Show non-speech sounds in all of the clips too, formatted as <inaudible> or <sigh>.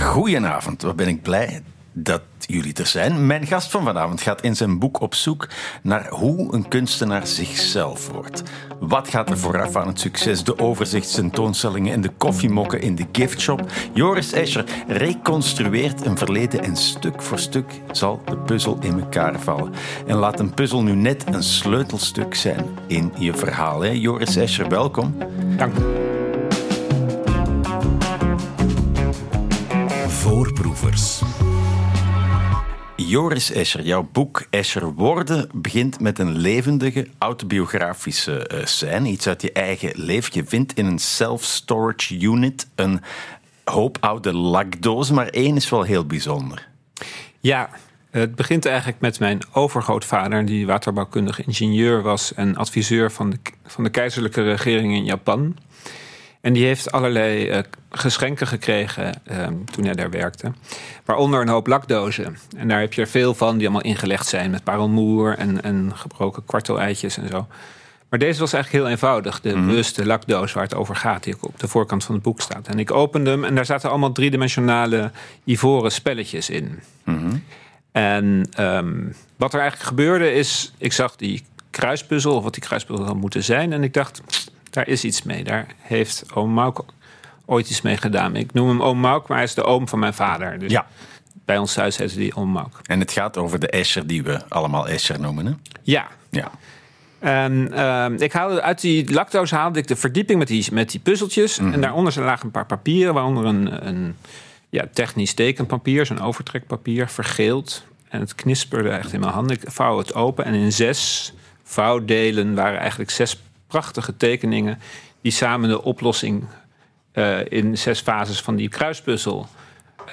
Goedenavond, wat ben ik blij dat jullie er zijn. Mijn gast van vanavond gaat in zijn boek op zoek naar hoe een kunstenaar zichzelf wordt. Wat gaat er vooraf aan het succes? De overzichtstentoonstellingen en de koffiemokken in de giftshop. Joris Escher reconstrueert een verleden en stuk voor stuk zal de puzzel in elkaar vallen. En laat een puzzel nu net een sleutelstuk zijn in je verhaal. Joris Escher, welkom. Dank. Voorproevers. Joris Escher, jouw boek Escher Worden begint met een levendige autobiografische uh, scène. Iets uit je eigen leven. Je vindt in een self-storage unit een hoop oude lakdozen, maar één is wel heel bijzonder. Ja, het begint eigenlijk met mijn overgrootvader, die waterbouwkundig ingenieur was en adviseur van de, van de keizerlijke regering in Japan. En die heeft allerlei uh, geschenken gekregen uh, toen hij daar werkte. Waaronder een hoop lakdozen. En daar heb je er veel van die allemaal ingelegd zijn met parelmoer en, en gebroken kwarteleitjes en zo. Maar deze was eigenlijk heel eenvoudig. De mm. bewuste lakdoos waar het over gaat, die ook op de voorkant van het boek staat. En ik opende hem en daar zaten allemaal driedimensionale ivoren spelletjes in. Mm. En um, wat er eigenlijk gebeurde is, ik zag die kruispuzzel, of wat die kruispuzzel had moeten zijn. En ik dacht, daar is iets mee. Daar heeft oom Mauk ooit iets mee gedaan. Ik noem hem oom Mauk, maar hij is de oom van mijn vader. Dus ja. bij ons thuis heette die oom Mauk. En het gaat over de Escher die we allemaal Escher noemen, hè? Ja. Ja. En uh, ik haalde uit die lactose haalde ik de verdieping met die, met die puzzeltjes. Mhm. En daaronder lagen een paar papieren, waaronder een, een ja, technisch tekenpapier, zo'n overtrekpapier, vergeeld. En het knisperde echt in mijn handen. Ik vouw het open en in zes vouwdelen waren eigenlijk zes prachtige tekeningen die samen de oplossing uh, in zes fases van die kruispuzzel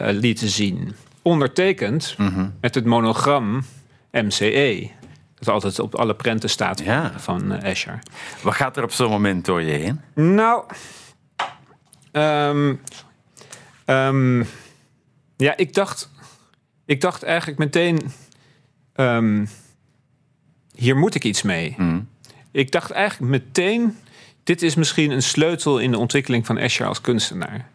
uh, lieten zien. Ondertekend mm -hmm. met het monogram MCE. Dat altijd op alle prenten staat ja. van uh, Escher. Wat gaat er op zo'n moment door je heen? Nou, um, um, ja, ik dacht, ik dacht eigenlijk meteen, um, hier moet ik iets mee. Mm. Ik dacht eigenlijk meteen, dit is misschien een sleutel in de ontwikkeling van Escher als kunstenaar.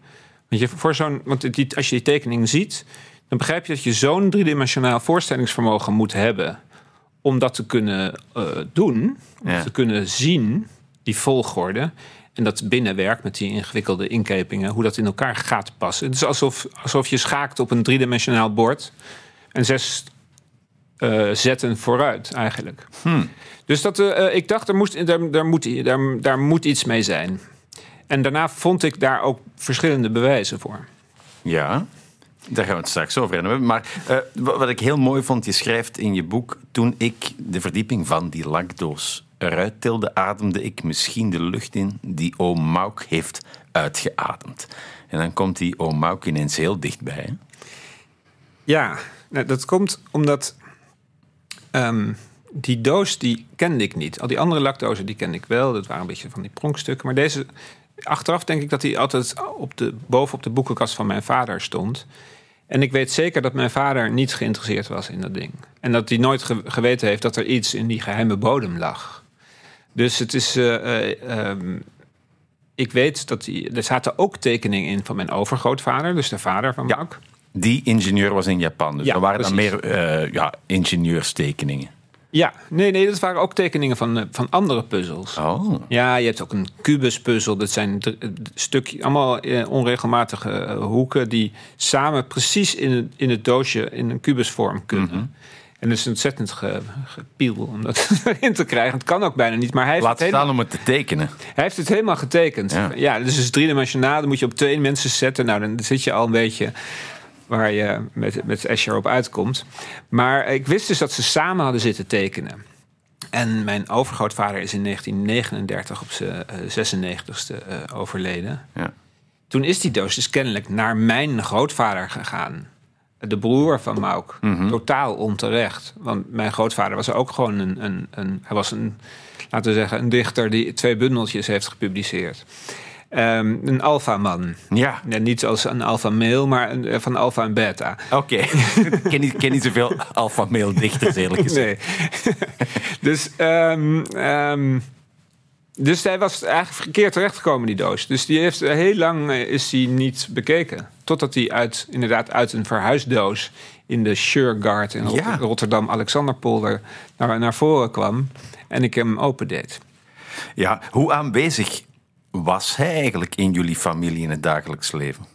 Want, je, voor zo'n, want die, als je die tekening ziet, dan begrijp je dat je zo'n driedimensionaal voorstellingsvermogen moet hebben om dat te kunnen uh, doen, om ja. te kunnen zien, die volgorde. En dat binnenwerk met die ingewikkelde inkepingen, hoe dat in elkaar gaat passen. Het is alsof, alsof je schaakt op een driedimensionaal bord en zes uh, zetten vooruit eigenlijk. Hmm. Dus dat, uh, ik dacht, er, moest, daar, daar, moet, daar, daar moet iets mee zijn. En daarna vond ik daar ook verschillende bewijzen voor. Ja, daar gaan we het straks over hebben. Maar uh, wat ik heel mooi vond, je schrijft in je boek... toen ik de verdieping van die lakdoos eruit tilde... ademde ik misschien de lucht in die oom Mauk heeft uitgeademd. En dan komt die oom Mauk ineens heel dichtbij. Hè? Ja, nou, dat komt omdat... Um, die doos die kende ik niet. Al die andere lakdozen die kende ik wel. Dat waren een beetje van die pronkstukken. Maar deze, achteraf denk ik dat die altijd op de, boven op de boekenkast van mijn vader stond. En ik weet zeker dat mijn vader niet geïnteresseerd was in dat ding. En dat hij nooit ge geweten heeft dat er iets in die geheime bodem lag. Dus het is. Uh, uh, um, ik weet dat die, er zaten ook tekeningen in van mijn overgrootvader, dus de vader van Mauk. Die ingenieur was in Japan. Dus ja, er waren precies. dan meer uh, ja, ingenieurstekeningen. Ja, nee, nee, dat waren ook tekeningen van, van andere puzzels. Oh. Ja, je hebt ook een kubuspuzzel. Dat zijn stukjes, allemaal onregelmatige hoeken die samen precies in het, in het doosje in een kubusvorm kunnen. Mhm. Mm -hmm. En dat is ontzettend ge, gepiel om dat <laughs> erin te krijgen. Het kan ook bijna niet, maar hij heeft Laat het staan helemaal, om het te tekenen. Hij heeft het helemaal getekend. Ja, ja dus het is driedimensionaal. Dan moet je op twee mensen zetten. Nou, dan zit je al een beetje waar je met, met Escher op uitkomt. Maar ik wist dus dat ze samen hadden zitten tekenen. En mijn overgrootvader is in 1939 op zijn uh, 96ste uh, overleden. Ja. Toen is die doos dus kennelijk naar mijn grootvader gegaan. De broer van Mauk. Mhm. Mm -hmm. Totaal onterecht. Want mijn grootvader was ook gewoon een, een, een... Hij was een, laten we zeggen, een dichter die twee bundeltjes heeft gepubliceerd. Um, een alfaman. Ja. ja. Niet als een alfa-mail, maar een, van alfa en beta. Oké. Okay. <laughs> ik ken niet, ken niet zoveel alfa-mail dichters, eerlijk gezegd. Nee. <laughs> dus, um, um, Dus hij was eigenlijk verkeerd terechtgekomen, die doos. Dus die heeft eh, heel lang eh, is die niet bekeken. Totdat hij uit, inderdaad uit een verhuisdoos in de Shergard in Ja. Rotterdam Alexanderpolder naar, naar voren kwam. En ik hem opendeed. Ja, hoe aanwezig was hij eigenlijk in jullie familie in het dagelijks leven?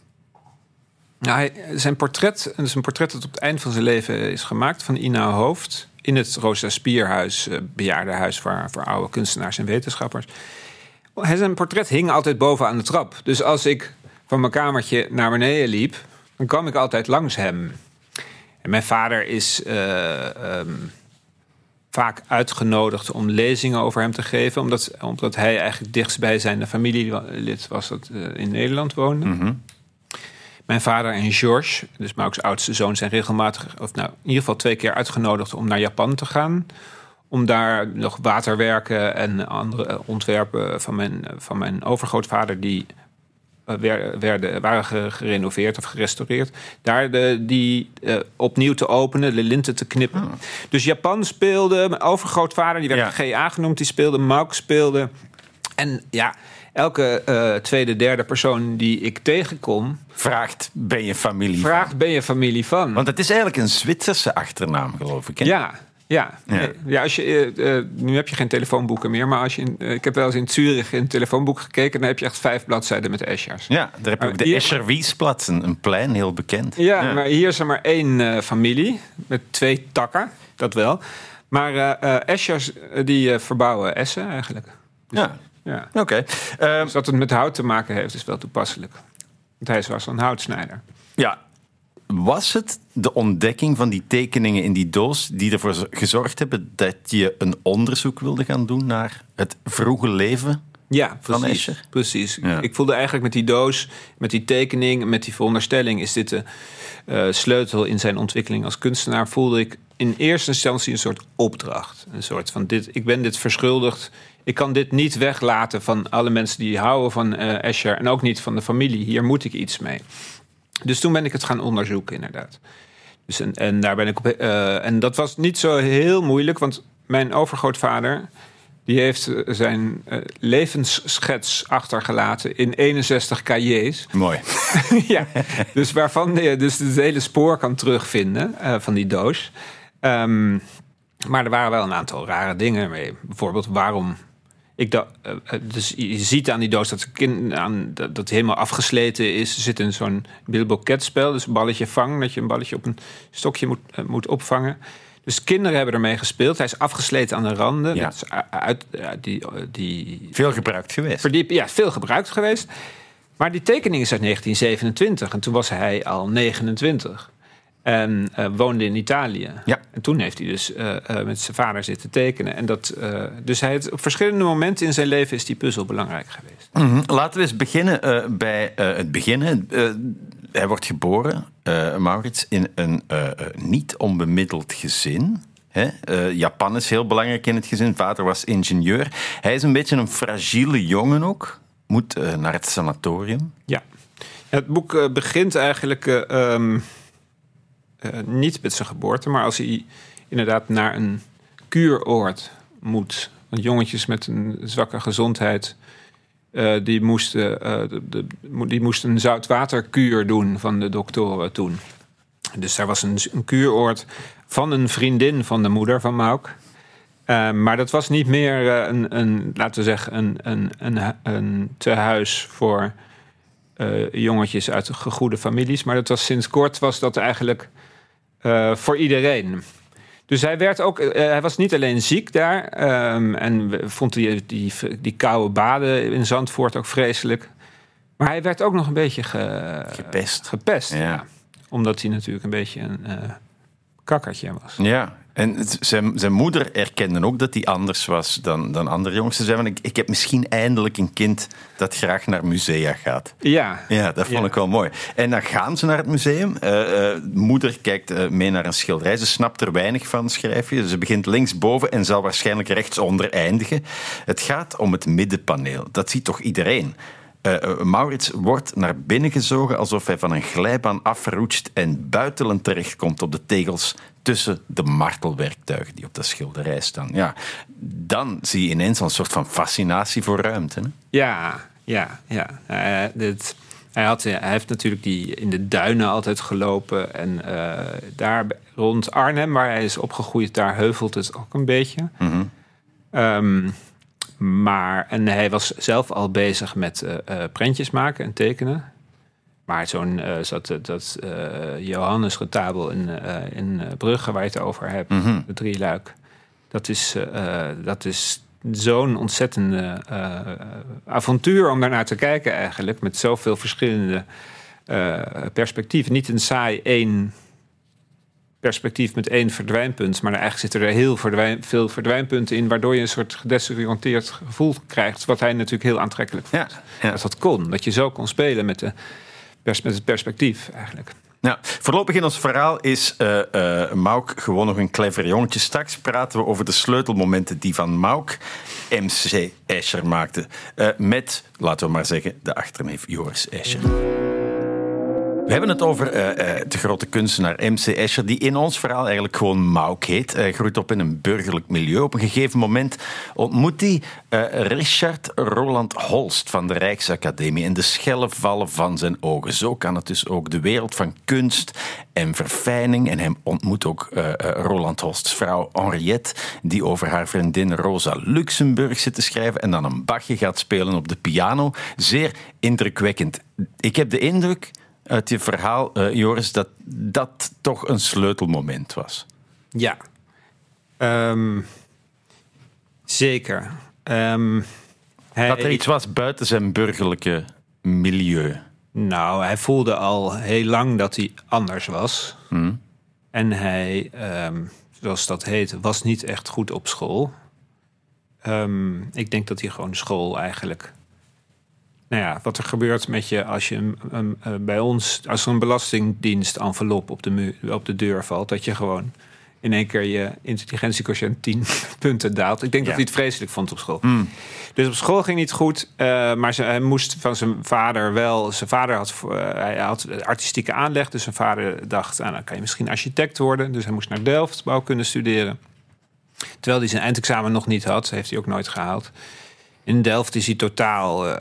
Nou, zijn portret, dus een portret dat op het eind van zijn leven is gemaakt van Ina Hoofd. In het Rosa Spierhuis, eh, bejaardenhuis voor, voor oude kunstenaars en wetenschappers. Zijn portret hing altijd boven aan de trap. Dus als ik van mijn kamertje naar beneden liep, dan kwam ik altijd langs hem. En mijn vader is eh, ehm, vaak uitgenodigd om lezingen over hem te geven, omdat, omdat hij eigenlijk dichtstbij zijn familielid was dat eh, in Nederland woonde. Mijn vader en George, dus Mauk's oudste zoon, zijn regelmatig, of nou, in ieder geval twee keer uitgenodigd om naar Japan te gaan. Om daar nog waterwerken en andere eh, ontwerpen van mijn, van mijn overgrootvader, die werden, waren ge- gerenoveerd of gerestaureerd, daar de, die eh, opnieuw te openen, de linten te knippen. Dus Japan speelde, mijn overgrootvader, die werd GA genoemd, die speelde, Mauk speelde. En ja, elke eh, tweede, derde persoon die ik tegenkom, Vraagt, ben je familie? van? vraagt: ben je familie van? Want het is eigenlijk een Zwitserse achternaam, geloof ik. Hè? ja. Ja, Ja. ja. als je, eh, eh, nu heb je geen telefoonboeken meer, maar als je in, eh, ik heb wel eens in Zurich in het telefoonboek gekeken, dan heb je echt vijf bladzijden met Eschers. Ja, daar heb je ook de Escherwiesplatz, een, een plein, heel bekend. Ja, maar hier is er maar één eh, familie met twee takken, dat wel. Maar eh eh, Eschers eh, die eh, verbouwen essen eigenlijk. Ja, Ja. oké. Ehm, Dus dat het met hout te maken heeft, is wel toepasselijk. Want hij was een houtsnijder. ja, was het de ontdekking van die tekeningen in die doos die ervoor gezorgd hebben dat je een onderzoek wilde gaan doen naar het vroege leven? Ja, Van precies. Escher? precies. Ja. Ik voelde eigenlijk met die doos, met die tekening, met die veronderstelling... is dit de eh, sleutel in zijn ontwikkeling als kunstenaar... voelde ik in eerste instantie een soort opdracht. Een soort van, dit, ik ben dit verschuldigd. Ik kan dit niet weglaten van alle mensen die houden van eh Escher... en ook niet van de familie. Hier moet ik iets mee. Dus toen ben ik het gaan onderzoeken, inderdaad. Dus en, en daar ben ik op. eh, en dat was niet zo heel moeilijk, want mijn overgrootvader. Die heeft eh, zijn eh, levensschets achtergelaten in 61 cahiers. Mooi. <laughs> ja, dus waarvan je dus het hele spoor kan terugvinden van die doos. Ehm, maar er waren wel een aantal rare dingen mee. Bijvoorbeeld waarom. Ik dacht, eh, eh, dus je ziet aan die doos dat, het kind, aan, dat, helemaal afgesleten is. Er zit in zo'n Bilbo spel, dus een balletje vang. Dat je een balletje op een stokje moet, eh, moet opvangen. Dus kinderen hebben ermee gespeeld. Hij is afgesleten aan de randen. Ja. Dat is uit, die, die Veel gebruikt geweest. verdiep, ja, veel gebruikt geweest. Maar die tekening is uit 1927 en toen was hij al 29. En eh, woonde in Italië. Ja. En toen heeft hij dus eh, eh, met zijn vader zitten tekenen. En dat, dus hij heeft, op verschillende momenten in zijn leven is die puzzel belangrijk geweest. Mhm. Laten we eens beginnen bij het begin. Hij wordt geboren, Maurits, in een niet onbemiddeld gezin. Hè? Japan is heel belangrijk in het gezin. Vader was ingenieur. Hij is een beetje een fragiele jongen ook. Moet naar het sanatorium. Ja. Het boek begint eigenlijk eh, eh, niet met zijn geboorte, maar als hij inderdaad naar een kuuroord moet. Want jongetjes met een zwakke gezondheid, eh, die, moesten, eh, die moesten een zoutwaterkuur doen van de doktoren toen. Dus daar was een, een kuuroord van een vriendin van de moeder van Mauk. Maar dat was niet meer een, een, laten we zeggen, een, een, een, een tehuis voor jongetjes uit gegoede families. Maar dat was sinds kort was dat eigenlijk eh, voor iedereen. Dus hij werd ook, eh, hij was niet alleen ziek daar. ehm, en vond die, die, die koude baden in Zandvoort ook vreselijk. Maar hij werd ook nog een beetje ge- Gepest. gepest Ja. ja. Omdat hij natuurlijk een beetje een eh, kakkertje was. Ja, en zijn, zijn moeder erkende ook dat hij anders was dan, dan andere jongens. Ze zei van, ik, ik heb misschien eindelijk een kind dat graag naar musea gaat. Ja, Ja, dat vond Ja. ik wel mooi. En dan gaan ze naar het museum. Eh, eh, moeder kijkt eh, mee naar een schilderij. Ze snapt er weinig van, schrijf je. Ze begint linksboven en zal waarschijnlijk rechtsonder eindigen. Het gaat om het middenpaneel. Dat ziet toch iedereen? Uh, Maurits wordt naar binnen gezogen alsof hij van een glijbaan afroetst en buitelend terechtkomt op de tegels tussen de martelwerktuigen die op de schilderij staan. Ja, dan zie je ineens een soort van fascinatie voor ruimte. Hè? Ja, ja, ja. Uh, dit, hij, had, hij heeft natuurlijk die in de duinen altijd gelopen. En uh, daar rond Arnhem, waar hij is opgegroeid, daar heuvelt het ook een beetje. Mm -hmm. um, maar, en hij was zelf al bezig met uh, uh, prentjes maken en tekenen. Maar zo'n uh, zat, dat Johannes Retabel in, in Brugge, waar je het over hebt, mm -hmm. de drieluik. Dat is, dat is zo'n ontzettende avontuur om daarnaar te kijken eigenlijk. Met zoveel verschillende perspectieven. Niet een saai één perspectief met één verdwijnpunt. Maar eigenlijk zitten er heel verdwijn, veel verdwijnpunten in, waardoor je een soort gedesoriënteerd gevoel krijgt. Wat hij natuurlijk heel aantrekkelijk vond. Ja, ja. Dat dat kon. Dat je zo kon spelen met, de, met het perspectief eigenlijk. Ja, voorlopig in ons verhaal is uh, uh, Mauk gewoon nog een clever jongetje. Straks praten we over de sleutelmomenten die van Mauk MC Escher maakte. Uh, met, laten we maar zeggen, de achterneef Joris Escher. We hebben het over uh, uh, de grote kunstenaar M.C. Escher, die in ons verhaal eigenlijk gewoon Mauk heet. Groeit op in een burgerlijk milieu. Op een gegeven moment ontmoet hij uh, Richard Roland Holst van de Rijksacademie en de schelle vallen van zijn ogen. Zo kan het dus ook de wereld van kunst en verfijning. En hij ontmoet ook Roland Holsts vrouw Henriette, die over haar vriendin Rosa Luxemburg zit te schrijven en dan een Bachje gaat spelen op de piano. Zeer indrukwekkend. Ik heb de indruk uit je verhaal, uh, Joris, dat dat toch een sleutelmoment was. Ja, um, zeker. Um, hij, dat er iets was buiten zijn burgerlijke milieu. Nou, hij voelde al heel lang dat hij anders was. Hmm. En hij, um, zoals dat heet, was niet echt goed op school. ik denk dat hij gewoon school eigenlijk nou ja, wat er gebeurt met je als je een, een, een, eh, bij ons, als er een belastingdienst envelop op de, op de deur valt, dat je gewoon in één keer je intelligentiequotient 10 <laughs> punten daalt. Ik denk ja. dat hij het vreselijk vond op school. Mm. Dus op school ging niet goed, uh, maar ze, hij moest van zijn vader wel. Zijn vader had, uh, hij had artistieke aanleg, dus zijn vader dacht: ah, dan kan je misschien architect worden. Dus hij moest naar Delft bouwkunde studeren. Terwijl hij zijn eindexamen nog niet had, heeft hij ook nooit gehaald. In Delft is hij totaal, uh,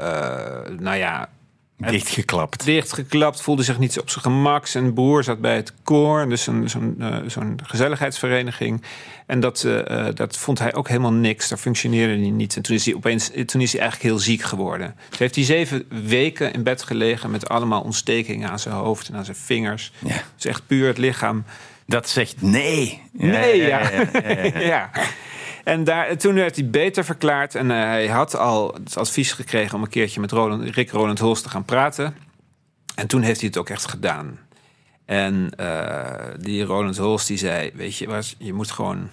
nou ja... Dichtgeklapt. Dichtgeklapt, voelde zich niet op zijn gemak. Zijn broer zat bij het koor, dus zo'n zo'n uh, gezelligheidsvereniging. En dat, uh, dat vond hij ook helemaal niks. Daar functioneerde hij niet. En toen is hij opeens toen is hij eigenlijk heel ziek geworden. Toen heeft hij zeven weken in bed gelegen met allemaal ontstekingen aan zijn hoofd en aan zijn vingers. Ja. Dus echt puur het lichaam. Dat zegt nee. Nee, ja. ja, ja, ja. <laughs> En daar, toen werd hij beter verklaard. En uh, hij had al het advies gekregen om een keertje met Roland, Rick Roland Holst te gaan praten. En toen heeft hij het ook echt gedaan. En uh, die Roland Holst die zei: Weet je, was, je moet gewoon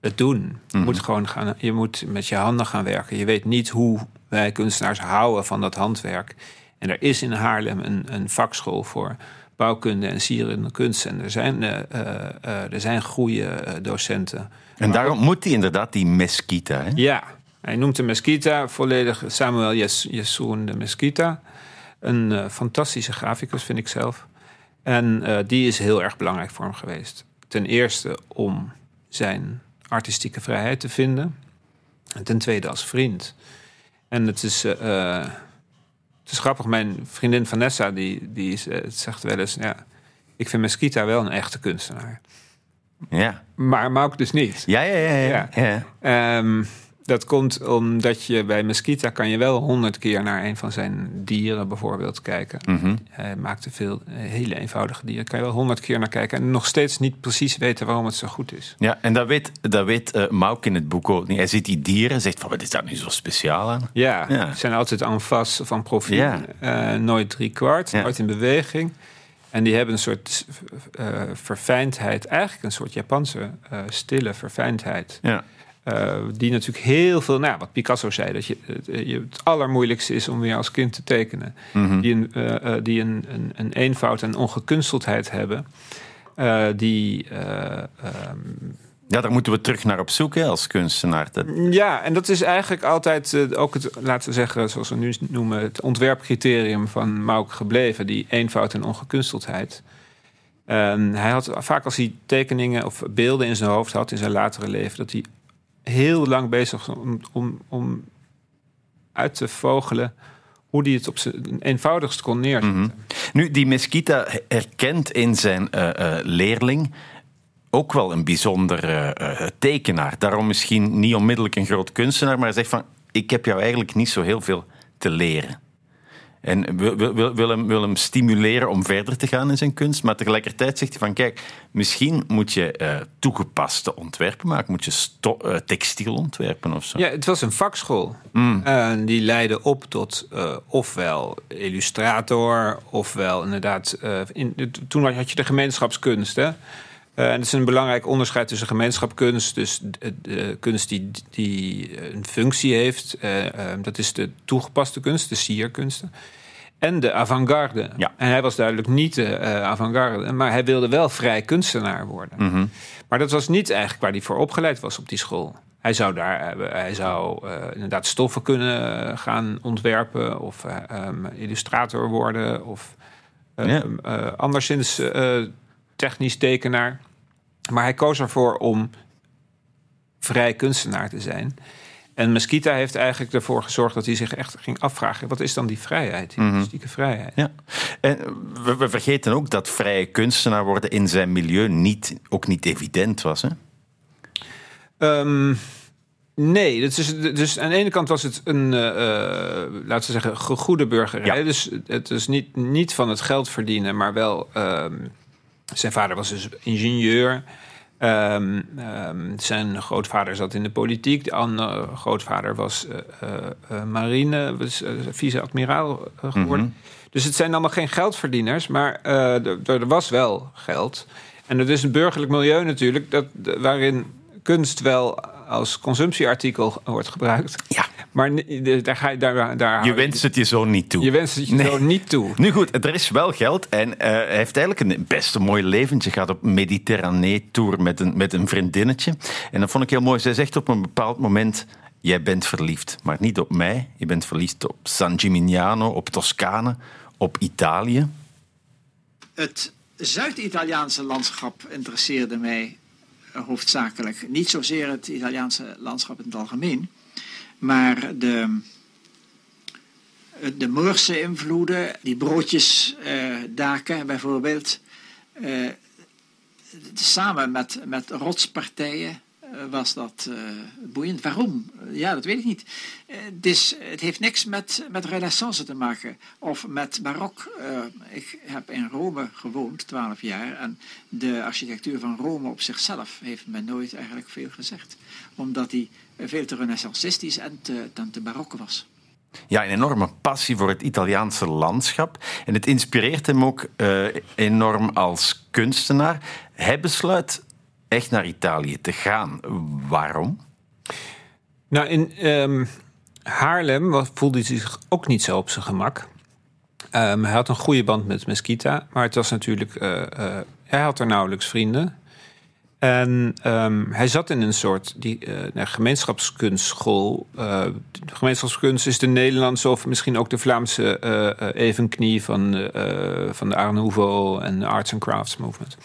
het doen. Je, Mhm. moet gewoon gaan, je moet met je handen gaan werken. Je weet niet hoe wij kunstenaars houden van dat handwerk. En er is in Haarlem een, een vakschool voor bouwkunde en sierende kunst. En er zijn, uh, uh, er zijn goede docenten. En Maar daarom moet hij inderdaad die Mesquita. Hè? ja, hij noemt de Mesquita volledig Samuel Yes- de Mesquita. Een eh, fantastische graficus, vind ik zelf. En eh, die is heel erg belangrijk voor hem geweest. Ten eerste om zijn artistieke vrijheid te vinden. En ten tweede als vriend. En het is, eh, het is grappig, mijn vriendin Vanessa, die, die zegt wel eens... Ja, ik vind Mesquita wel een echte kunstenaar. Ja. Maar Mauk dus niet. Ja, ja, ja. ja. Ja. ja. Ehm, dat komt omdat je bij Mesquita kan je wel honderd keer naar een van zijn dieren bijvoorbeeld kijken. Mhm. Hij maakte veel eh, hele eenvoudige dieren. Kan je wel honderd keer naar kijken en nog steeds niet precies weten waarom het zo goed is. Ja, en dat weet, dat weet eh, Mauk in het boek ook niet. Hij ziet die dieren en zegt van, wat is daar nu zo speciaal aan? Ja, Ja. ze zijn altijd en face van profiel. Ja. Eh, nooit drie kwart, Ja. nooit in beweging. En die hebben een soort eh, verfijndheid, eigenlijk een soort Japanse eh, stille verfijndheid. Ja. Uh, die natuurlijk heel veel, nou, wat Picasso zei, dat je, je het allermoeilijkste is om weer als kind te tekenen. Mhm. Die, een, die een, een, een, eenvoud en ongekunsteldheid hebben. die, um, Ja, daar moeten we terug naar op zoek hè, als kunstenaar. Ja, en dat is eigenlijk altijd eh, ook het, laten we zeggen, zoals we nu noemen, het ontwerpcriterium van Mauk gebleven, die eenvoud en ongekunsteldheid. En hij had vaak als hij tekeningen of beelden in zijn hoofd had in zijn latere leven, dat hij heel lang bezig was om, om, om uit te vogelen hoe hij het op zijn eenvoudigst kon neerzetten. Nu, die Mesquita herkent in zijn eh, eh, leerling ook wel een bijzondere eh, tekenaar. Daarom misschien niet onmiddellijk een groot kunstenaar, maar hij zegt van, ik heb jou eigenlijk niet zo heel veel te leren. En wil, wil, hem, wil hem stimuleren om verder te gaan in zijn kunst, maar tegelijkertijd zegt hij van, kijk, misschien moet je eh, toegepaste ontwerpen maken, moet je eh, textiel ontwerpen of zo. Ja, het was een vakschool. En die leidde op tot ofwel illustrator, ofwel inderdaad. in, toen had je de gemeenschapskunst. Hè? Eh, en dat is een belangrijk onderscheid tussen gemeenschapkunst, dus de, de kunst die, die een functie heeft. eh, eh, dat is de toegepaste kunst, de sierkunsten. En de avant-garde. Ja. En hij was duidelijk niet de eh, avant-garde, maar hij wilde wel vrij kunstenaar worden. Maar dat was niet eigenlijk waar hij voor opgeleid was op die school. Hij zou daar eh, hij zou, eh, inderdaad stoffen kunnen gaan ontwerpen of eh, ehm, illustrator worden of eh, Ja. eh, anderszins eh, technisch tekenaar. Maar hij koos ervoor om vrij kunstenaar te zijn. En Mesquita heeft eigenlijk ervoor gezorgd dat hij zich echt ging afvragen: wat is dan die vrijheid, die artistieke vrijheid? Ja. En we, we vergeten ook dat vrije kunstenaar worden in zijn milieu niet, ook niet evident was. Hè? Ehm, nee, dat is, dus aan de ene kant was het een, eh, eh, laten we zeggen, ge- goede burgerij. Ja. Dus het is niet, niet van het geld verdienen, maar wel. ehm, zijn vader was dus ingenieur. Ehm, ehm, zijn grootvader zat in de politiek. De andere grootvader was eh, eh, eh, marine, was vice-admiraal geworden. Dus het zijn allemaal geen geldverdieners, maar er was wel geld. En het is een burgerlijk milieu natuurlijk, dat, waarin kunst wel als consumptieartikel wordt gebruikt. Ja. Maar daar ga je daar, daar Je wenst het je zo niet toe. je wenst het je Nee. zo niet toe. <laughs> Nu goed, er is wel geld en eh, hij heeft eigenlijk een best een mooi leventje. Gaat op Mediterranee-tour met een, met een vriendinnetje. En dat vond ik heel mooi. Zij zegt op een bepaald moment... Jij bent verliefd, maar niet op mij. Je bent verliefd op San Gimignano, op Toscane, op Italië. Het Zuid-Italiaanse landschap interesseerde mij hoofdzakelijk. Niet zozeer het Italiaanse landschap in het algemeen, maar de, eh, de Moorse invloeden, die broodjesdaken bijvoorbeeld. eh, samen met, met rotspartijen eh, was dat eh, boeiend. Waarom? Ja, dat weet ik niet. Eh, het, heeft niks met, met renaissance te maken of met barok. Eh, ik heb in Rome gewoond, twaalf jaar, en de architectuur van Rome op zichzelf heeft me nooit eigenlijk veel gezegd. Omdat die veel te renaissancistisch en te, dan te barok was. Ja, een enorme passie voor het Italiaanse landschap. En het inspireert hem ook eh, enorm als kunstenaar. Hij besluit echt naar Italië te gaan. Waarom? Nou, in ehm, Haarlem voelde hij zich ook niet zo op zijn gemak. Ehm, hij had een goede band met Mesquita, maar het was natuurlijk. eh, eh, hij had er nauwelijks vrienden. En ehm, hij zat in een soort die, nou, gemeenschapskunstschool. Gemeenschapskunst is de Nederlandse of misschien ook de Vlaamse evenknie van, van de Art Nouveau en de Arts and Crafts Movement.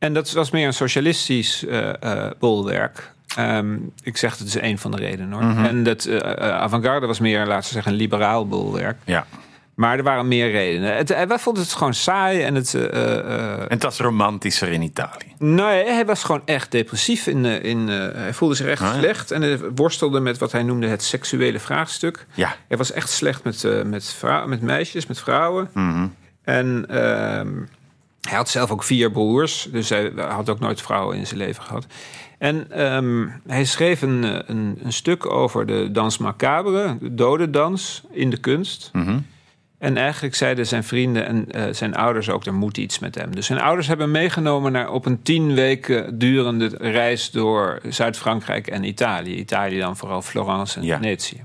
En dat was meer een socialistisch eh, eh, bolwerk. Ehm, ik zeg het is een van de redenen hoor. En dat eh, avant-garde was meer, laten we zeggen, een liberaal bolwerk. Ja. Maar er waren meer redenen. Het, wij vonden het gewoon saai en het. En het was romantischer in Italië. Nee, hij was gewoon echt depressief. In, in, hij voelde zich echt Ah, ja. slecht en hij worstelde met wat hij noemde het seksuele vraagstuk. Ja. Hij was echt slecht met, met, met meisjes, met vrouwen. Mhm. En ehm, hij had zelf ook vier broers, dus hij had ook nooit vrouwen in zijn leven gehad. En ehm, hij schreef een, eh, een, een stuk over de dans macabre, de dodendans in de kunst. Mhm. En eigenlijk zeiden zijn vrienden en eh, zijn ouders ook, er moet iets met hem. Dus zijn ouders hebben hem meegenomen naar, op een tien weken durende reis door Zuid-Frankrijk en Italië. Italië dan vooral Florence en Ja. Venetië.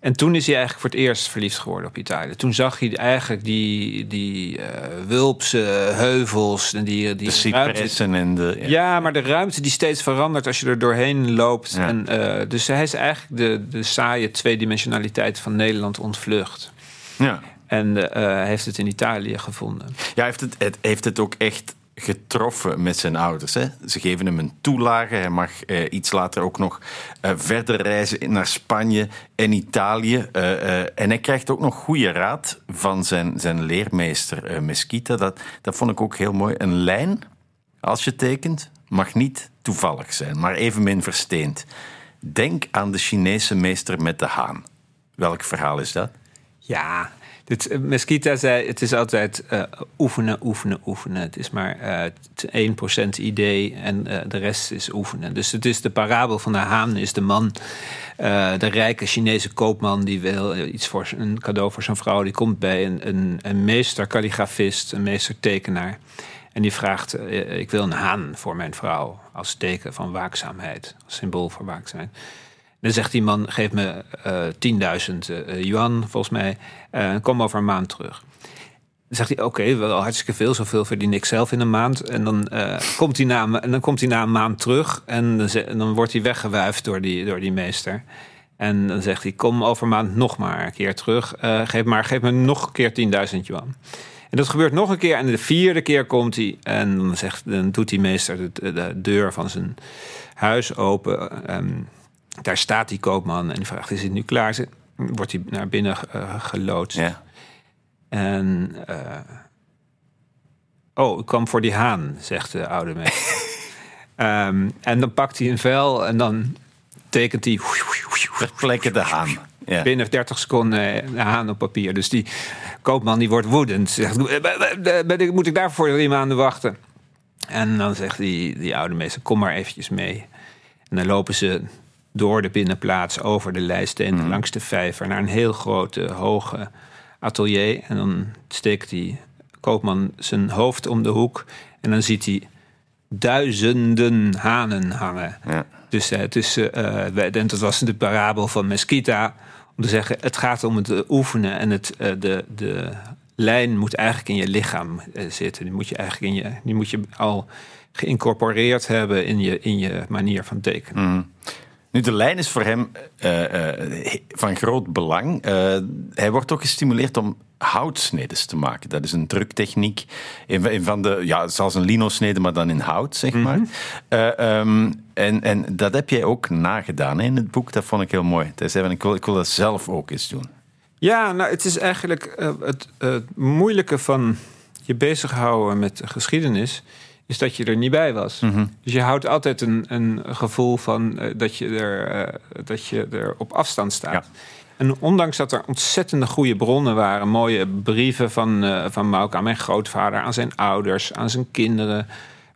En toen is hij eigenlijk voor het eerst verliefd geworden op Italië. Toen zag hij eigenlijk die, die eh, wulpse heuvels en die, die De cypressen en de... ja. maar de ruimte die steeds verandert als je er doorheen loopt. Ja. En, eh, dus hij is eigenlijk de, de saaie tweedimensionaliteit van Nederland ontvlucht. ja. En hij heeft het in Italië gevonden. Ja, heeft het, het, heeft het ook echt getroffen met zijn ouders. Hè? Ze geven hem een toelage. Hij mag eh, iets later ook nog eh, verder reizen naar Spanje en Italië. Eh, en hij krijgt ook nog goede raad van zijn, zijn leermeester Mesquita. Dat, dat vond ik ook heel mooi. Een lijn, als je tekent, mag niet toevallig zijn, maar evenmin versteend. Denk aan de Chinese meester met de haan. Welk verhaal is dat? Ja, dit, eh, Mesquita zei, het is altijd eh, oefenen, oefenen, oefenen. Het is maar eh 1% idee en de rest is oefenen. Dus het is de parabel van de haan is de man, de rijke Chinese koopman... die wil iets voor een cadeau voor zijn vrouw. Die komt bij een, een, een meester kalligrafist, een meester tekenaar... En die vraagt, ik wil een haan voor mijn vrouw als teken van waakzaamheid, als symbool voor waakzaamheid. Dan zegt die man, geef me eh 10.000 eh, yuan, volgens mij, eh, kom over een maand terug. Dan zegt hij, oké, wel hartstikke veel, zoveel verdien ik zelf in een maand. En dan, komt, hij na, en dan komt hij na een maand terug en dan, dan wordt hij weggewuifd door die, door die meester. En dan zegt hij, kom over een maand nog maar een keer terug. Geef, maar geef me nog een keer 10.000 yuan. En dat gebeurt nog een keer. En de vierde keer komt hij. En dan, zegt, dan doet die meester de, de deur van zijn huis open. Ehm, daar staat die koopman. En die vraagt, is het nu klaar? Ze- Wordt hij naar binnen eh, geloodst. Ja. En... eh, oh, ik kwam voor die haan, zegt de oude meester. <laughs> Ehm, en dan pakt hij een vel en dan tekent hij... Ter plekke de haan. Ja. binnen 30 seconden een haan op papier. Dus die koopman die wordt woedend. Zegt, "Eh, moet ik daarvoor drie maanden wachten? En dan zegt die, die oude meester, kom maar eventjes mee. En dan lopen ze door de binnenplaats, over de lijsteen, langs de vijver... naar een heel grote, hoge atelier. En dan steekt die koopman zijn hoofd om de hoek... en dan ziet hij duizenden hanen hangen. Ja. Dus eh, het is, en dat was de parabel van Mesquita. Om te zeggen, het gaat om het oefenen. En het, de, de lijn moet eigenlijk in je lichaam zitten. Die moet je eigenlijk in je, die moet je al geïncorporeerd hebben in je, in je manier van tekenen. Nu, de lijn is voor hem eh, eh, van groot belang. Eh, hij wordt ook gestimuleerd om houtsnedes te maken. Dat is een druktechniek. Een van- een van de, ja, zoals een lino-snede, maar dan in hout, zeg maar. Eh, ehm, en, en dat heb jij ook nagedaan hè, in het boek. Dat vond ik heel mooi. Hij zei van, ik wil, ik wil dat zelf ook eens doen. Ja, nou, het is eigenlijk het, het moeilijke van je bezighouden met de geschiedenis. Is dat je er niet bij was. Dus je houdt altijd een, een gevoel van eh, dat, je er, eh, dat je er op afstand staat. Ja. En ondanks dat er ontzettende goede bronnen waren, mooie brieven van, eh van Mauk aan mijn grootvader, aan zijn ouders, aan zijn kinderen.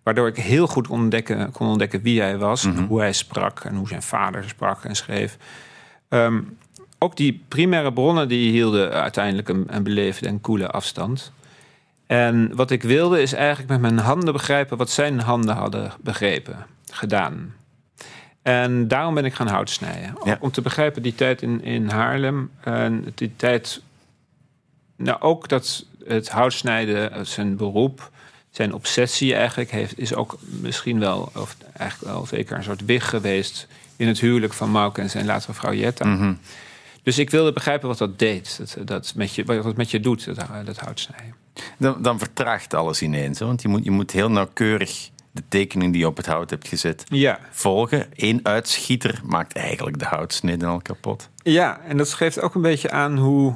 Waardoor ik heel goed ontdekken, kon ontdekken wie hij was, hoe hij sprak en hoe zijn vader sprak en schreef. Ehm, ook die primaire bronnen die hielden uiteindelijk een, een beleefde en koele afstand. En wat ik wilde is eigenlijk met mijn handen begrijpen wat zijn handen hadden begrepen, gedaan. En daarom ben ik gaan hout snijden. Ja. Om te begrijpen die tijd in, in Haarlem. En die tijd. Nou, ook dat het houtsnijden, eh, zijn beroep, zijn obsessie eigenlijk, heeft, is ook misschien wel, of eigenlijk wel zeker een soort wig geweest in het huwelijk van Mauke en zijn latere vrouw Jetta. Dus ik wilde begrijpen wat dat deed, dat, dat met je, wat het met je doet, dat, dat houtsnijden. Dan, dan vertraagt alles ineens. Hè? Want je moet, je moet heel nauwkeurig de tekening die je op het hout hebt gezet Ja. volgen. Eén uitschieter maakt eigenlijk de houtsnede al kapot. Ja, en dat geeft ook een beetje aan hoe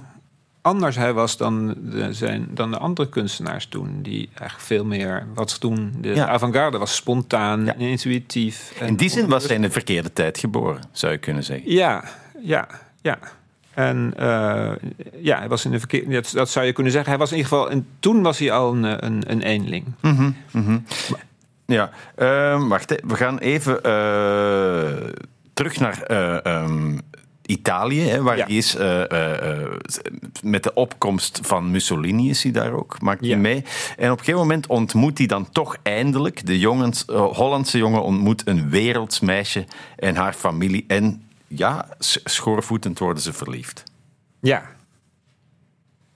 anders hij was dan de, zijn, dan de andere kunstenaars toen. Die eigenlijk veel meer wat toen. De Ja. avant-garde was spontaan Ja. en intuïtief. en In die zin was hij in de verkeerde tijd geboren, zou je kunnen zeggen. Ja, ja, ja. En eh, ja, hij was in de verkeerde. Dat, dat zou je kunnen zeggen. Hij was in ieder geval. En toen was hij al een, een, een eenling. Ja, ehm, wacht, hè. we gaan even eh, terug naar eh, ehm, Italië, hè, waar Ja. hij is. met de opkomst van Mussolini is hij daar ook, maakt hij Ja. mee. En op een gegeven moment ontmoet hij dan toch eindelijk, de jongens, Hollandse jongen ontmoet een werelds meisje en haar familie en ja, schoorvoetend worden ze verliefd. Ja.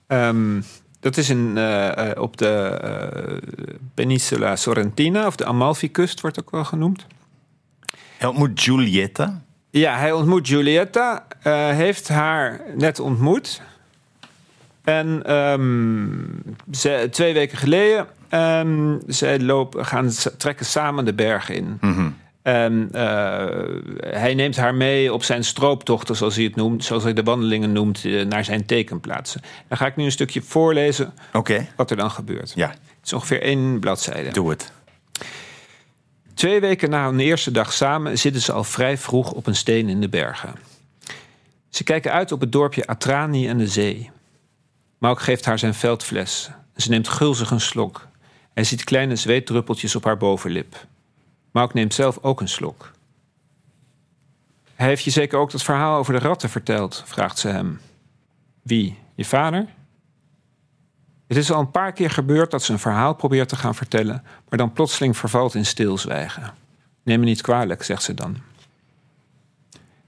Ehm, dat is in, eh, eh, op de eh, Peninsula Sorrentina, of de Amalfi-kust wordt ook wel genoemd. Hij ontmoet Giulietta. Ja, hij ontmoet Giulietta, heeft haar net ontmoet. En ehm, ze, twee weken geleden, um, zij lopen, gaan trekken samen de bergen in. En eh, hij neemt haar mee op zijn strooptochten, zoals hij het noemt, zoals hij de wandelingen noemt, eh, naar zijn tekenplaatsen. Dan ga ik nu een stukje voorlezen Oké, wat er dan gebeurt. ja, Het is ongeveer één bladzijde. doe het. Twee weken na hun eerste dag samen zitten ze al vrij vroeg op een steen in de bergen. Ze kijken uit op het dorpje Atrani en de zee. Mauk geeft haar zijn veldfles. Ze neemt gulzig een slok. Hij ziet kleine zweetdruppeltjes op haar bovenlip. Mauk neemt zelf ook een slok. Hij heeft je zeker ook dat verhaal over de ratten verteld, vraagt ze hem. Wie? Je vader? Het is al een paar keer gebeurd dat ze een verhaal probeert te gaan vertellen, maar dan plotseling vervalt in stilzwijgen. Neem me niet kwalijk, zegt ze dan.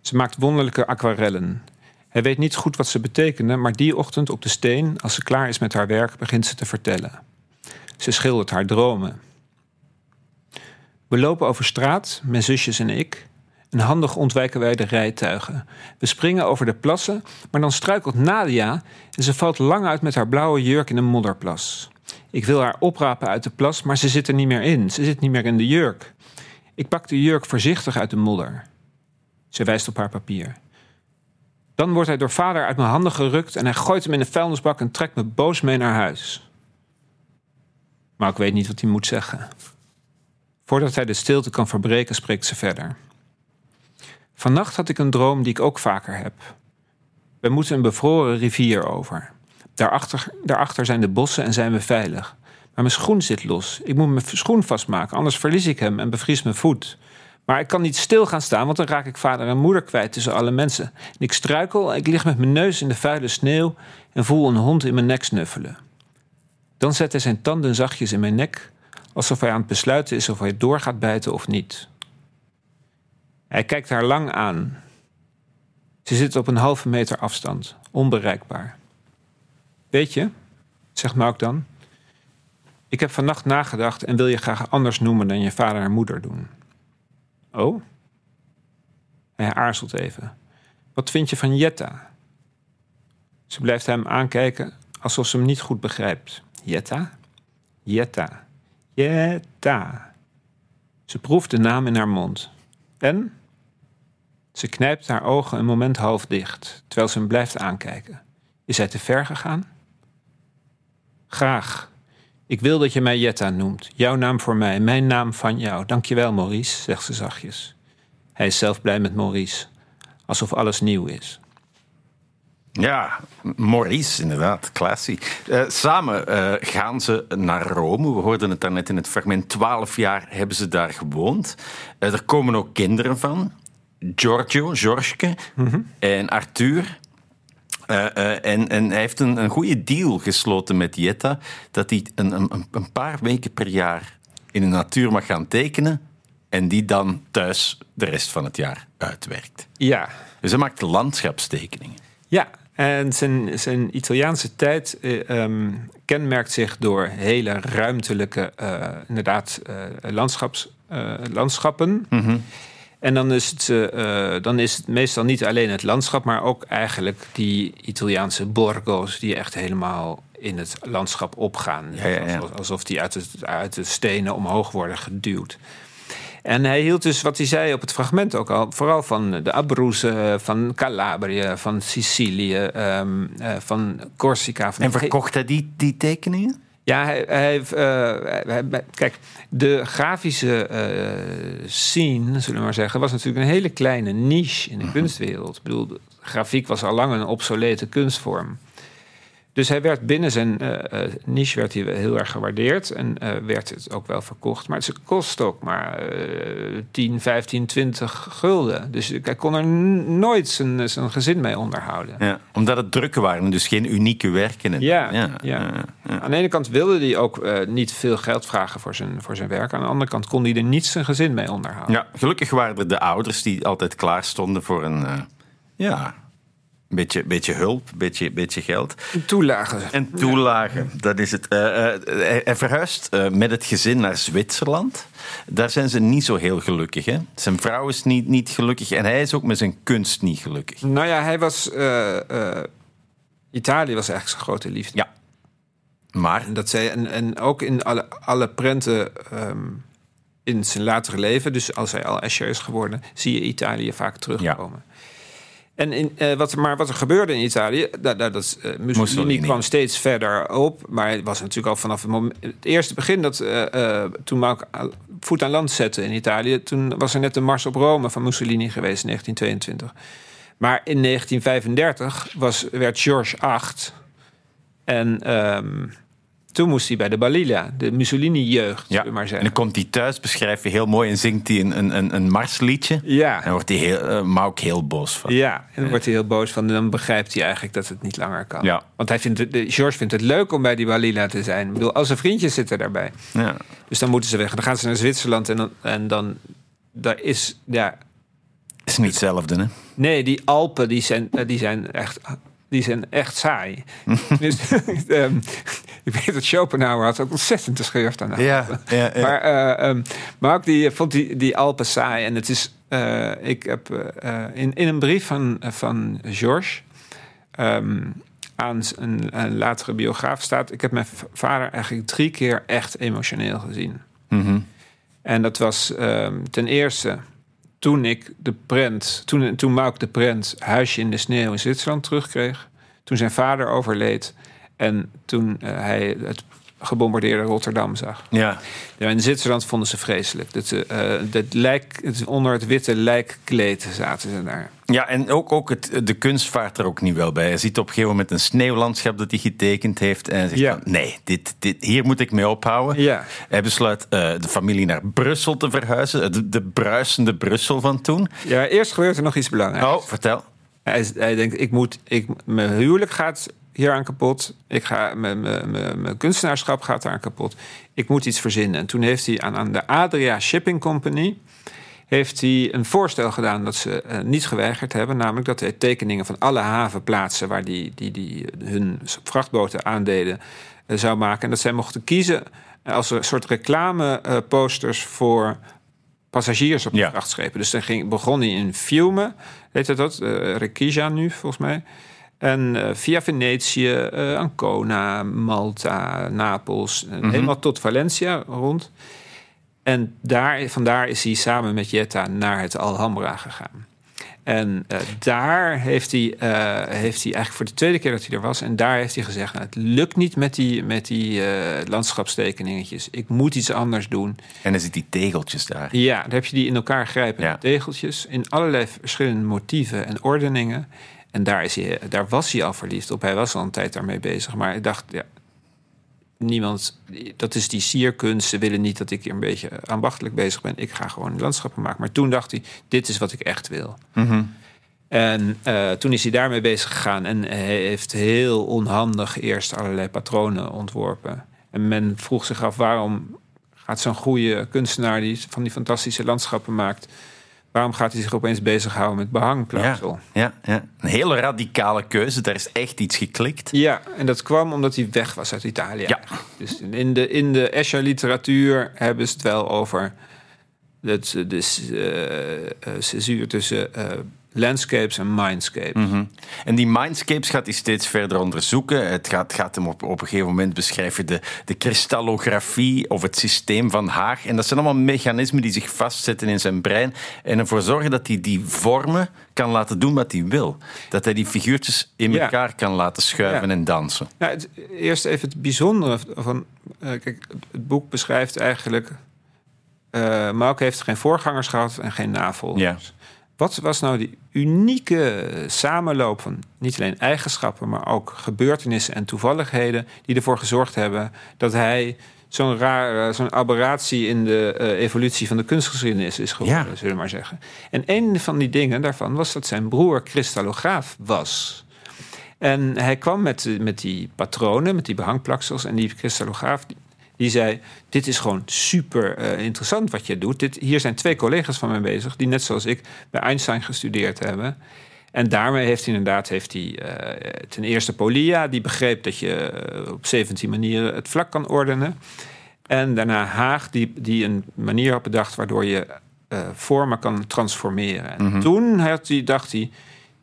Ze maakt wonderlijke aquarellen. Hij weet niet goed wat ze betekenen, maar die ochtend op de steen, als ze klaar is met haar werk, begint ze te vertellen. Ze schildert haar dromen. We lopen over straat, mijn zusjes en ik. En handig ontwijken wij de rijtuigen. We springen over de plassen, maar dan struikelt Nadia en ze valt lang uit met haar blauwe jurk in een modderplas. Ik wil haar oprapen uit de plas, maar ze zit er niet meer in. Ze zit niet meer in de jurk. Ik pak de jurk voorzichtig uit de modder. Ze wijst op haar papier. Dan wordt hij door vader uit mijn handen gerukt en hij gooit hem in de vuilnisbak en trekt me boos mee naar huis. Maar ik weet niet wat hij moet zeggen. Voordat hij de stilte kan verbreken, spreekt ze verder. Vannacht had ik een droom die ik ook vaker heb. We moeten een bevroren rivier over. Daarachter, daarachter zijn de bossen en zijn we veilig. Maar mijn schoen zit los. Ik moet mijn schoen vastmaken, anders verlies ik hem en bevries mijn voet. Maar ik kan niet stil gaan staan, want dan raak ik vader en moeder kwijt tussen alle mensen. En ik struikel, ik lig met mijn neus in de vuile sneeuw en voel een hond in mijn nek snuffelen. Dan zet hij zijn tanden zachtjes in mijn nek, alsof hij aan het besluiten is of hij door gaat bijten of niet. Hij kijkt haar lang aan. Ze zit op een halve meter afstand, onbereikbaar. Weet je, zegt Mauk dan, ik heb vannacht nagedacht en wil je graag anders noemen dan je vader en moeder doen. Oh? Hij aarzelt even. Wat vind je van Jetta? Ze blijft hem aankijken alsof ze hem niet goed begrijpt. Jetta? Jetta. Jetta. Ze proeft de naam in haar mond. En? Ze knijpt haar ogen een moment half dicht, terwijl ze hem blijft aankijken. Is hij te ver gegaan? Graag. Ik wil dat je mij Jetta noemt. Jouw naam voor mij, mijn naam van jou. Dankjewel, Maurice, zegt ze zachtjes. Hij is zelf blij met Maurice. Alsof alles nieuw is. Ja, Maurice, inderdaad, classy. Eh, samen eh, gaan ze naar Rome. We hoorden het daarnet in het fragment. Twaalf jaar hebben ze daar gewoond. Eh, er komen ook kinderen van. Giorgio, Georgeke en Arthur. En, en hij heeft een, een goede deal gesloten met Jetta. Dat hij een, een, een paar weken per jaar in de natuur mag gaan tekenen. En die dan thuis de rest van het jaar uitwerkt. Ja, Dus hij maakt landschapstekeningen. Ja, en zijn, zijn Italiaanse tijd eh, ehm, kenmerkt zich door hele ruimtelijke, eh, inderdaad, eh, landschaps, landschappen. En dan is, het, dan is het meestal niet alleen het landschap, maar ook eigenlijk die Italiaanse borgo's die echt helemaal in het landschap opgaan. Ja, ja, ja. Alsof, alsof die uit, het, uit de stenen omhoog worden geduwd. En hij hield dus, wat hij zei op het fragment ook al, vooral van de Abruzzen, van Calabrië, van Sicilië, ehm, eh, van Corsica. Van En verkocht hij die, die tekeningen? ja, hij, eh, hij- kijk, de grafische eh, scene, zullen we maar zeggen, was natuurlijk een hele kleine niche in de kunstwereld. Ik bedoel, grafiek was al lang een obsolete kunstvorm. Dus hij werd binnen zijn eh, eh, niche werd hij heel erg gewaardeerd en eh, werd het ook wel verkocht. Maar het kost ook maar eh 10, 15, 20 gulden. Dus hij kon er nooit zijn, zijn gezin mee onderhouden. Ja, omdat het drukken waren, dus geen unieke werken. En- Ja, ja, ja. Aan de ene kant wilde hij ook niet veel geld vragen voor zijn, voor zijn werk. Aan de andere kant kon hij er niet zijn gezin mee onderhouden. Ja, gelukkig waren er de ouders die altijd klaar stonden voor een, ja, beetje, beetje hulp, een beetje, beetje geld. Toelagen. En toelagen, dat is het. Eh, eh, hij, hij verhuist eh, met het gezin naar Zwitserland. Daar zijn ze niet zo heel gelukkig. Hè? Zijn vrouw is niet, niet gelukkig en hij is ook met zijn kunst niet gelukkig. Nou ja, hij was. eh, eh, Italië was eigenlijk zijn grote liefde. Ja. Maar, En, dat zei, en, en ook in alle, alle prenten ehm, in zijn latere leven, dus als hij al Escher is geworden, zie je Italië vaak terugkomen. En in, eh, wat, er- maar wat er gebeurde in Italië, dat, dat, eh, Mussolini, Mussolini. kwam steeds verder op. Maar het was natuurlijk al vanaf het, moment, het eerste begin dat eh, toen Mauk voet aan land zette in Italië, toen was er net de Mars op Rome van Mussolini geweest in 1922. Maar in 1935 was, werd George 8 en ehm, toen moest hij bij de Balilla, de Mussolini-jeugd, ja. maar en zeggen. dan komt hij thuis, beschrijft hij heel mooi en zingt hij een, een, een, een marsliedje. Ja. En wordt hij heel, eh, Mauk heel boos van. Ja, en dan wordt hij heel boos van. En dan begrijpt hij eigenlijk dat het niet langer kan. Ja. Want hij vindt het, de- George vindt het leuk om bij die Balila te zijn. Ik bedoel, al zijn vriendjes zitten daarbij. Ja. Dus dan moeten ze weg. En dan gaan ze naar Zwitserland en dan, en dan daar is, ja, is niet hetzelfde, hè? nee, die Alpen die zijn, eh, die zijn echt, die zijn echt saai. <laughs> dus, <laughs> ehm, ik weet dat Schopenhauer had ook ontzettend te schreeuwt aan de Ja, ja, ja. Maar, eh, ehm, maar ook die vond die, die Alpen saai. En het is, eh, ik heb eh, in, in een brief van, van George ehm, aan een, een latere biograaf staat: ik heb mijn vader eigenlijk drie keer echt emotioneel gezien. Mhm. En dat was ten eerste toen ik de prent, toen, toen Mauk de prent Huisje in de Sneeuw in Zwitserland terugkreeg. Toen zijn vader overleed. En toen eh, hij het gebombardeerde Rotterdam zag. Ja. Ja, in Zwitserland vonden ze vreselijk. Dat, ze, eh, dat lijk, het, onder het witte lijkkleed zaten ze daar. Ja, en ook, ook het, de kunst vaart er ook niet wel bij. Je ziet op een gegeven moment een sneeuwlandschap dat hij getekend heeft. En hij zegt Ja. van, nee, dit, dit, hier moet ik mee ophouden. Ja. Hij besluit eh, de familie naar Brussel te verhuizen. De, de bruisende Brussel van toen. Ja, eerst gebeurt er nog iets belangrijks. Oh, vertel. Hij, hij denkt, ik moet, ik, mijn huwelijk gaat hier aan kapot. Ik ga, mijn, mijn, mijn, mijn kunstenaarschap gaat aan kapot. Ik moet iets verzinnen. En toen heeft hij aan, aan de Adria Shipping Company... heeft hij een voorstel gedaan dat ze eh, niet geweigerd hebben. Namelijk dat hij tekeningen van alle havenplaatsen... waar die, die, die hun vrachtboten aandeden eh, zou maken. En dat zij mochten kiezen als een soort reclameposters voor passagiers op Ja. vrachtschepen. Dus dan ging, begon hij in Fiume, heet dat? eh Requija nu, volgens mij. En eh, via Venetië, eh, Ancona, Malta, Napels, en helemaal tot Valencia rond. En daar, vandaar is hij samen met Jetta naar het Alhambra gegaan. En eh, daar heeft hij, eh, heeft hij eigenlijk voor de tweede keer dat hij er was... en daar heeft hij gezegd, nou, het lukt niet met die, met die eh, landschapstekeningetjes. Ik moet iets anders doen. En dan zit die tegeltjes daar. Ja, dan heb je die in elkaar grijpende Ja. tegeltjes... in allerlei verschillende motieven en ordeningen. En daar, is hij, daar was hij al verliefd op. Hij was al een tijd daarmee bezig. Maar ik dacht, ja, niemand... Dat is die sierkunst. Ze willen niet dat ik hier een beetje ambachtelijk bezig ben. Ik ga gewoon landschappen maken. Maar toen dacht hij, dit is wat ik echt wil. En eh, toen is hij daarmee bezig gegaan en hij heeft heel onhandig eerst allerlei patronen ontworpen. En men vroeg zich af waarom gaat zo'n goede kunstenaar die van die fantastische landschappen maakt, waarom gaat hij zich opeens bezighouden met Ja, behangplaatsel? ja, ja. Een hele radicale keuze. Daar is echt iets geklikt. Ja, en dat kwam omdat hij weg was uit Italië. Ja. Dus in de, in de Escher-literatuur hebben ze het wel over het, de uh, uh, césuur tussen uh, landscapes en mindscapes. Mhm. En die mindscapes gaat hij steeds verder onderzoeken. Het gaat, gaat hem op, op een gegeven moment beschrijven de, de kristallografie of het systeem van Haag. En dat zijn allemaal mechanismen die zich vastzetten in zijn brein en ervoor zorgen dat hij die vormen kan laten doen wat hij wil. Dat hij die figuurtjes in Ja. elkaar kan laten schuiven Ja. en dansen. Het, eerst even het bijzondere van. eh, kijk, het boek beschrijft eigenlijk. eh Mauk heeft geen voorgangers gehad en geen navolgers. Wat was nou die unieke samenloop van niet alleen eigenschappen, maar ook gebeurtenissen en toevalligheden die ervoor gezorgd hebben dat hij zo'n rare, zo'n aberratie in de uh, evolutie van de kunstgeschiedenis is geworden, Ja. zullen we maar zeggen. En een van die dingen daarvan was dat zijn broer kristallograaf was. En hij kwam met, eh, met die patronen, met die behangplaksels. En die kristallograaf die, die zei: Dit is gewoon super eh, interessant wat je doet. Dit, hier zijn twee collega's van mij bezig, die net zoals ik bij Einstein gestudeerd hebben. En daarmee heeft hij inderdaad heeft hij, eh, ten eerste Polia, die begreep dat je eh, op 17 manieren het vlak kan ordenen. En daarna Haag, die, die een manier had bedacht waardoor je vormen kan transformeren. En toen had hij, dacht hij,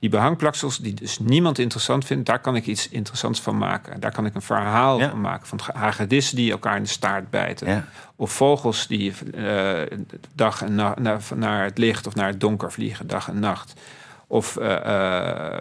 die behangplaksels, die dus niemand interessant vindt, daar kan ik iets interessants van maken. Daar kan ik een verhaal Ja. van maken. Van hagedissen die elkaar in de staart bijten. Ja. Of vogels die eh, dag en nacht naar, naar het licht of naar het donker vliegen, dag en nacht. Of eh, eh,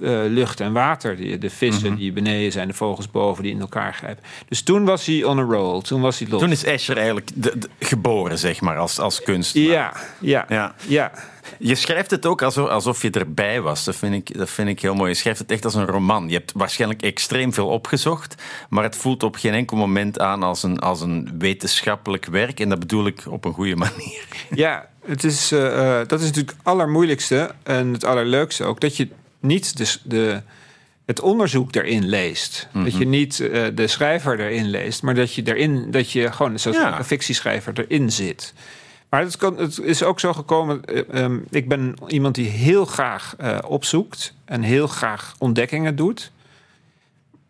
eh, lucht en water, die, de vissen die beneden zijn, de vogels boven die in elkaar grijpen. Dus toen was hij on a roll, toen was hij los. Toen is Escher eigenlijk de- de- geboren, zeg maar, als, als kunstenaar. ja, ja, Ja. ja. Je schrijft het ook alsof, alsof je erbij was. Dat vind, ik, dat vind ik heel mooi. Je schrijft het echt als een roman. Je hebt waarschijnlijk extreem veel opgezocht, maar het voelt op geen enkel moment aan als een, als een wetenschappelijk werk. En dat bedoel ik op een goede <laughs> manier. Ja, het is, eh, eh, dat is natuurlijk het allermoeilijkste en het allerleukste ook. Dat je niet de, de, het onderzoek erin leest. Dat je niet eh, de schrijver erin leest, maar dat je, erin, dat je gewoon zoals Ja. een fictieschrijver erin zit. Maar het, kan, het is ook zo gekomen. eh, ehm, ik ben iemand die heel graag opzoekt en heel graag ontdekkingen doet.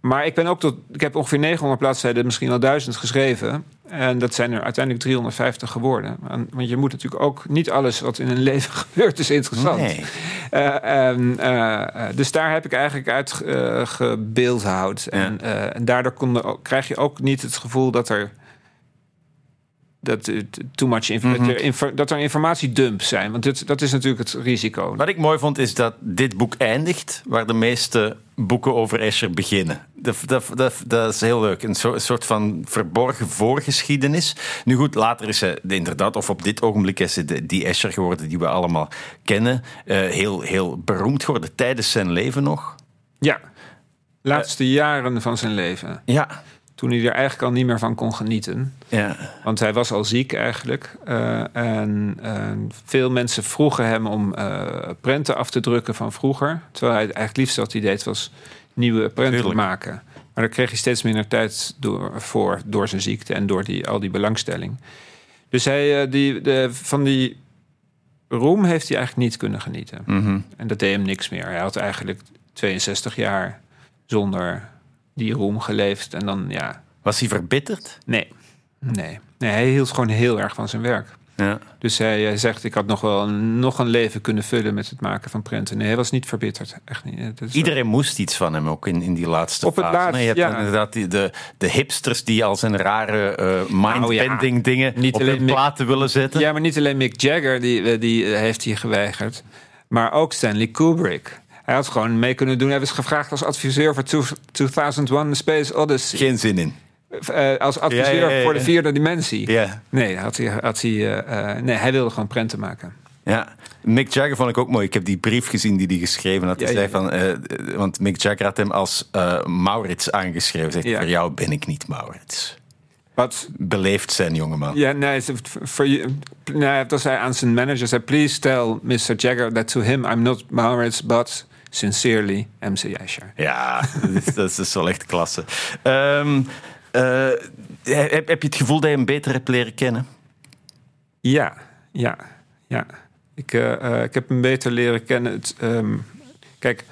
Maar ik ben ook tot. Ik heb ongeveer 900 bladzijden, misschien wel 1000 geschreven. En dat zijn er uiteindelijk 350 geworden. En- Want je moet natuurlijk ook niet alles wat in een <laughs> leven gebeurt is interessant. Nee. Eh, en, eh, dus daar heb ik eigenlijk uit eh, gebeeldhouwd. En, eh, en daardoor kon krijg je ook niet het gevoel dat er. Dat, het too much dat, er, dat er informatiedumps zijn. Want dit, dat is natuurlijk het risico. Wat ik mooi vond, is dat dit boek eindigt waar de meeste boeken over Escher beginnen. Dat, dat, dat, dat is heel leuk. Een soort, van verborgen voorgeschiedenis. Nu goed, later is ze inderdaad, of op dit ogenblik is ze die Escher geworden die we allemaal kennen. Eh, heel, heel beroemd geworden tijdens zijn leven nog. Ja. Laatste jaren van zijn leven. Ja. Toen hij er eigenlijk al niet meer van kon genieten. ja. Want hij was al ziek eigenlijk. Eh, en veel mensen vroegen hem om eh, prenten af te drukken van vroeger. Terwijl hij het eigenlijk liefst wat hij deed was nieuwe prenten Tuurlijk. maken. Maar daar kreeg hij steeds minder tijd door, voor door zijn ziekte en door die, al die belangstelling. Dus hij, eh, die, de, van die roem heeft hij eigenlijk niet kunnen genieten. Mhm. En dat deed hem niks meer. Hij had eigenlijk 62 jaar zonder die roem geleefd. En dan, ja, Was hij verbitterd? nee. Nee. nee, hij hield gewoon heel erg van zijn werk. Ja. Dus hij, hij zegt, ik had nog wel een, nog een leven kunnen vullen met het maken van prenten. Nee, hij was niet verbitterd. Echt niet. Iedereen moest iets van hem ook in, in die laatste Op het fase. laatst, Nee, je hebt ja. inderdaad die, de, de hipsters die al zijn rare eh mindbending dingen Niet op hun Mick- platen willen zetten. Ja, maar niet alleen Mick Jagger, die, eh, die eh, heeft hij geweigerd. Maar ook Stanley Kubrick. Hij had gewoon mee kunnen doen. Hij was gevraagd als adviseur voor two- 2001 The Space Odyssey. Geen zin in. Eh, als adviseur Ja, ja, ja, voor de vierde dimensie. Ja. Nee, had hij, had hij, eh, eh, nee, hij wilde gewoon prenten maken. Ja, Mick Jagger vond ik ook mooi. Ik heb die brief gezien die hij geschreven had. Hij zei van, want Mick Jagger had hem als Maurits aangeschreven. Zegt, voor jou ben ik niet Maurits. Wat Beleefd zijn, jongeman. Ja, nee, voor je- nee, dat zei aan zijn manager. Zei, please tell Mr. Jagger that to him I'm not Maurits, but sincerely MC Escher. Ja, dat is, <laughs> dat is wel echt klasse. Ehm, eh, heb, heb je het gevoel dat je hem beter hebt leren kennen? Ja, ja, ja. Ik, eh, eh, ik heb hem beter leren kennen. Het, ehm, kijk,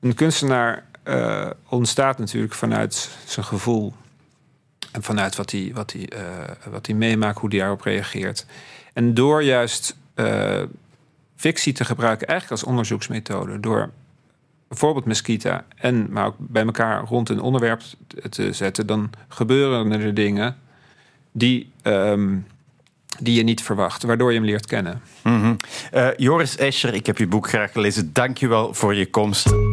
een kunstenaar ontstaat natuurlijk vanuit zijn gevoel. En vanuit wat hij, wat hij, wat hij meemaakt, hoe hij daarop reageert. En door juist fictie te gebruiken, eigenlijk als onderzoeksmethode, door bijvoorbeeld Mesquita en maar ook bij elkaar rond een onderwerp te- te zetten, dan gebeuren er dingen die, ehm, die je niet verwacht, waardoor je hem leert kennen. Mhm. Eh, Joris Escher, ik heb je boek graag gelezen. Dank je wel voor je komst.